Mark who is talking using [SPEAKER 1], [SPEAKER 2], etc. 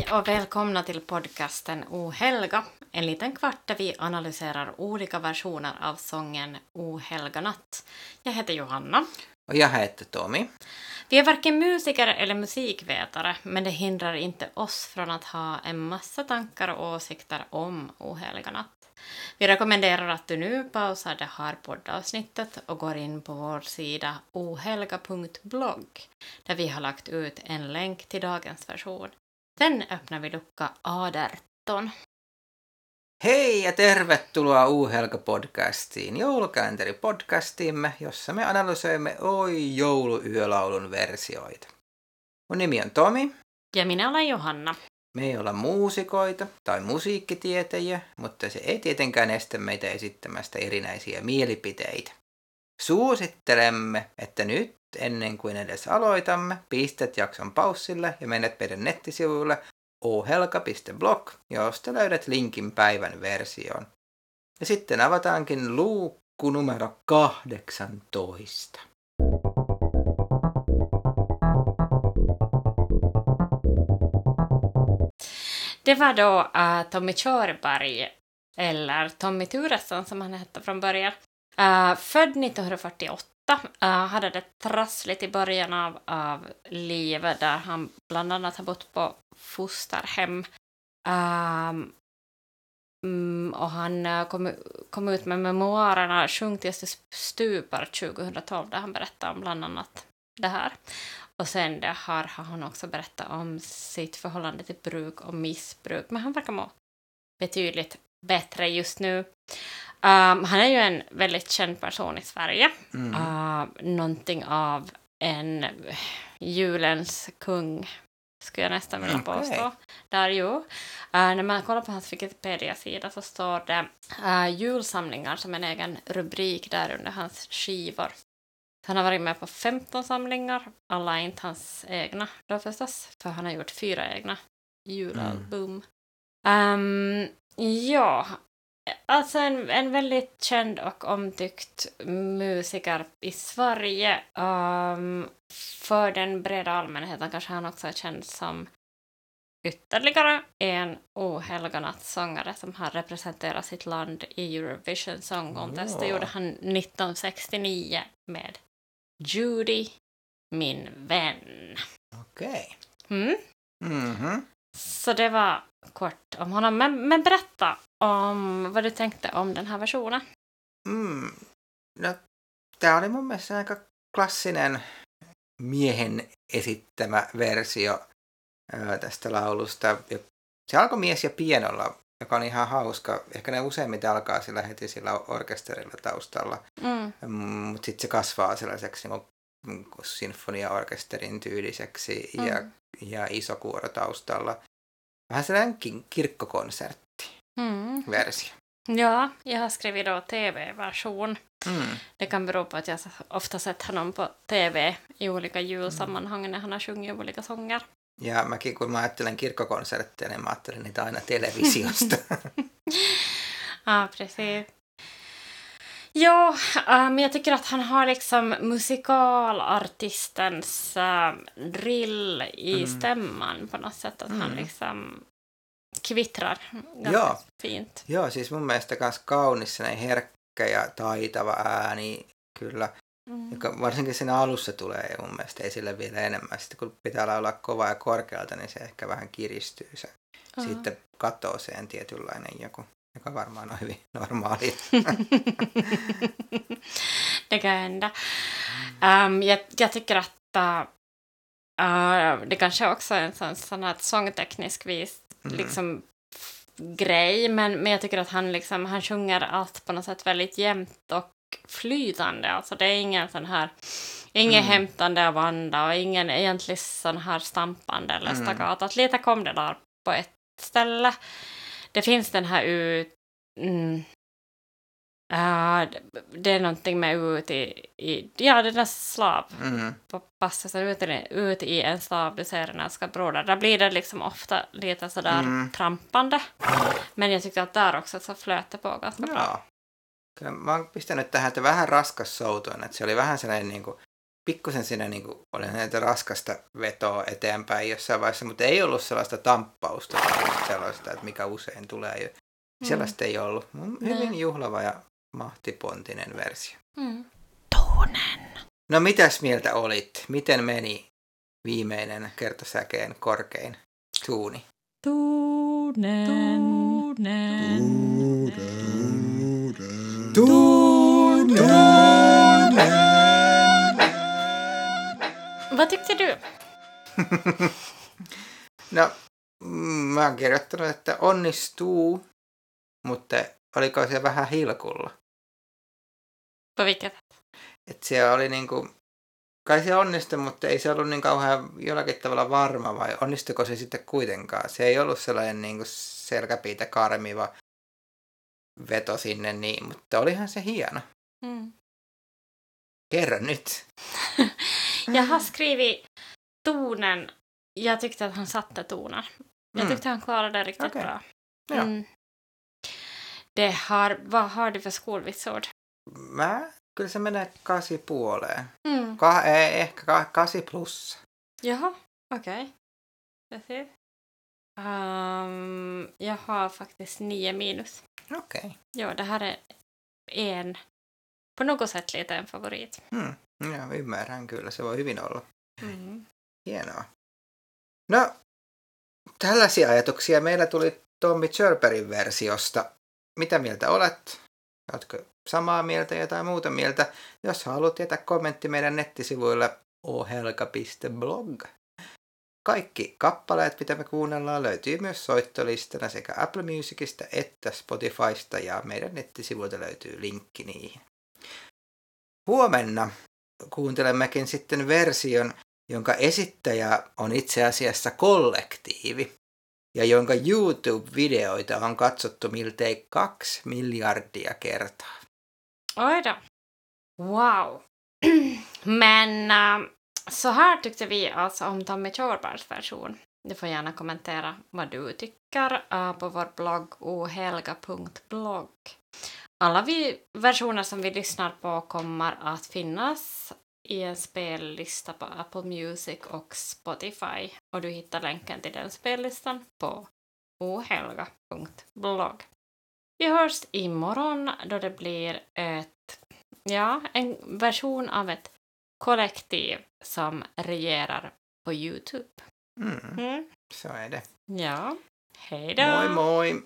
[SPEAKER 1] Hej och välkomna till podcasten O helga, en liten kvart där vi analyserar olika versioner av sången O helga natt. Jag heter Johanna.
[SPEAKER 2] Och jag heter Tommy.
[SPEAKER 1] Vi är varken musiker eller musikvetare, men det hindrar inte oss från att ha en massa tankar och åsikter om O helga natt. Vi rekommenderar att du nu pausar det här poddavsnittet och går in på vår sida ohelga.blogg där vi har lagt ut en länk till dagens version. Sen öppnar vi lucka A13.
[SPEAKER 2] Hei ja tervetuloa Uuhelka-podcastiin, joulukalenteri-podcastimme, jossa me analysoimme Oi jouluyölaulun versioita. Mun nimi on Tomi.
[SPEAKER 1] Ja minä olen Johanna.
[SPEAKER 2] Me ei olla muusikoita tai musiikkitietäjiä, mutta se ei tietenkään estä meitä esittämästä erinäisiä mielipiteitä. Suosittelemme, että nyt ennen kuin edes aloitamme, pistät jakson paussille ja menet meidän nettisivuille ohelka.blog, josta löydät linkin päivän versioon. Ja sitten avataankin luukku numero 18.
[SPEAKER 1] Det var då uh, Tommy Körberg, eller Tommy Turesson som han hette från början. Uh, född 1948, uh, hade det trassligt i början av, av livet där han bland annat har bott på fosterhem. Um, mm, och han äh, kom, kom ut med memoarerna Sjung tills du stupar 2012 där han berättar om bland annat det här. Och sen det här har han också berättat om sitt förhållande till bruk och missbruk, men han verkar må betydligt bättre just nu. Um, han är ju en väldigt känd person i Sverige. Mm. Uh, någonting av en julens kung, skulle jag nästan vilja okay. påstå. Där ju. Uh, när man kollar på hans Wikipedia-sida så står det uh, julsamlingar som en egen rubrik där under hans skivor. Han har varit med på 15 samlingar, alla är inte hans egna då förstås, för han har gjort fyra egna julalbum. Mm. Um, ja, alltså en, en väldigt känd och omtyckt musiker i Sverige. Um, för den breda allmänheten kanske han också är känd som ytterligare en ohelgonattsångare som har representerat sitt land i Eurovision Song Contest. Det gjorde han 1969 med Judy, min vän.
[SPEAKER 2] Okej.
[SPEAKER 1] Okay. Mm.
[SPEAKER 2] Mm -hmm.
[SPEAKER 1] Så det var kort om honom. Men, men berätta om vad du tänkte om den här versionen.
[SPEAKER 2] Mm. No, tämä oli mun mielestä aika klassinen miehen esittämä versio tästä laulusta. Se alkoi mies ja pienolla, joka on ihan hauska. Ehkä ne useimmiten alkaa sillä heti sillä orkesterilla taustalla. Mm. Mutta sitten se kasvaa sellaiseksi niin sinfoniaorkesterin tyyliseksi mm. ja, ja iso kuoro taustalla. Vähän sellainen kirkkokonsertti mm. versio.
[SPEAKER 1] Ja, jag har skrivit då tv-version. Mm. Det kan bero på att jag ofta sett honom på tv i olika julsammanhang mm. när han har sjungit olika sånger.
[SPEAKER 2] Ja mäkin kun mä ajattelen kirkkokonsertteja, niin mä ajattelen niitä aina televisiosta.
[SPEAKER 1] ja, precis. Ja, men jag tycker att han har liksom musikalartistens uh, drill i mm. stämman på något sätt. Att mm. han liksom kvittrar ganska
[SPEAKER 2] Joo.
[SPEAKER 1] fint.
[SPEAKER 2] Joo, siis mun mielestä myös kaunis herkkä ja taitava ääni kyllä. Mm. Joka varsinkin siinä alussa tulee mun mielestä esille vielä enemmän. Sitten kun pitää laulaa kovaa ja korkealta, niin se ehkä vähän kiristyy se. Uh-huh. Sitten katoo sen tietynlainen joku, joka varmaan on hyvin normaali.
[SPEAKER 1] det kan hända. Um, jag, jag tycker att uh, det kanske också är en sån, sån här sångteknisk vis, mm. liksom grej, men, men jag tycker att han liksom, han sjunger allt på något sätt väldigt jämnt och flytande. Alltså det är ingen sån här, ingen mm. hämtande av anda och ingen egentlig sån här stampande eller mm. staccato. Att lite kom det där på ett ställe. Det finns den här ut... Mm, uh, det är någonting med ut i, i ja den där slav mm. passet, ut, ut i en slav, du ser den älskade broder. Där blir det liksom ofta lite sådär mm. trampande. Men jag tyckte att där också så flöt det på ganska
[SPEAKER 2] ja.
[SPEAKER 1] bra.
[SPEAKER 2] Kyllä mä oon pistänyt tähän, että vähän raskas soutuin, että se oli vähän sellainen niin kuin pikkusen siinä niin kuin, oli näitä raskasta vetoa eteenpäin jossain vaiheessa, mutta ei ollut sellaista tamppausta tai sellaista, että mikä usein tulee. Mm. Sellaista ei ollut. Hyvin juhlava ja mahtipontinen versio.
[SPEAKER 1] Mm. Tuunen.
[SPEAKER 2] No mitäs mieltä olit? Miten meni viimeinen kertosäkeen korkein tuuni?
[SPEAKER 1] Tuunen. Tuunen.
[SPEAKER 2] Tuunen. Tuunen. no, mä oon kirjoittanut, että onnistuu, mutta oliko se vähän hilkulla?
[SPEAKER 1] På vilket
[SPEAKER 2] Että siellä oli niinku, kai se onnistui, mutta ei se ollut niin kauhean jollakin tavalla varma vai onnistuiko se sitten kuitenkaan? Se ei ollut sellainen niinku selkäpiitä karmiva veto sinne niin, mutta olihan se hieno.
[SPEAKER 1] mm.
[SPEAKER 2] Kerro nyt.
[SPEAKER 1] Jag har skrivit tonen. Jag tyckte att han satte tonen. Jag
[SPEAKER 2] Mm.
[SPEAKER 1] tyckte han klarade det riktigt
[SPEAKER 2] Okej.
[SPEAKER 1] bra.
[SPEAKER 2] Ja.
[SPEAKER 1] Mm. Det har, vad har du för skolvitsord?
[SPEAKER 2] Mä, kyllä se menee kasi puoleen.
[SPEAKER 1] Mm.
[SPEAKER 2] Ka, ei, ehkä ka, kasi plus.
[SPEAKER 1] Jaha, okej. Ser. Um, jag har faktiskt nio minus.
[SPEAKER 2] Okej. Okay.
[SPEAKER 1] Ja, det här är en, på något sätt lite en favorit.
[SPEAKER 2] Hmm. Joo, ymmärrän kyllä. Se voi hyvin olla.
[SPEAKER 1] Mm.
[SPEAKER 2] Hienoa. No, tällaisia ajatuksia meillä tuli Tommy Chirperin versiosta. Mitä mieltä olet? Oletko samaa mieltä ja jotain muuta mieltä? Jos haluat jätä kommentti meidän nettisivuilla ohelka.blog. Kaikki kappaleet, mitä me kuunnellaan, löytyy myös soittolistana sekä Apple Musicista että Spotifysta ja meidän nettisivuilta löytyy linkki niihin. Huomenna kuuntelemmekin sitten version, jonka esittäjä on itse asiassa kollektiivi ja jonka YouTube-videoita on katsottu miltei kaksi miljardia kertaa.
[SPEAKER 1] Oj då. Wow. Men äh, så här tyckte vi alltså om Tommy Körbergs version. Du får gärna kommentera vad du tycker äh, på vår blogg ohelga.blogg. Alla vi versioner som vi lyssnar på kommer att finnas i en spellista på Apple Music och Spotify och du hittar länken till den spellistan på ohelga.blogg. Vi hörs imorgon då det blir ett, ja, en version av ett kollektiv som regerar på Youtube.
[SPEAKER 2] Mm,
[SPEAKER 1] Mm.
[SPEAKER 2] så är det.
[SPEAKER 1] Ja, hej då!
[SPEAKER 2] Moi moi!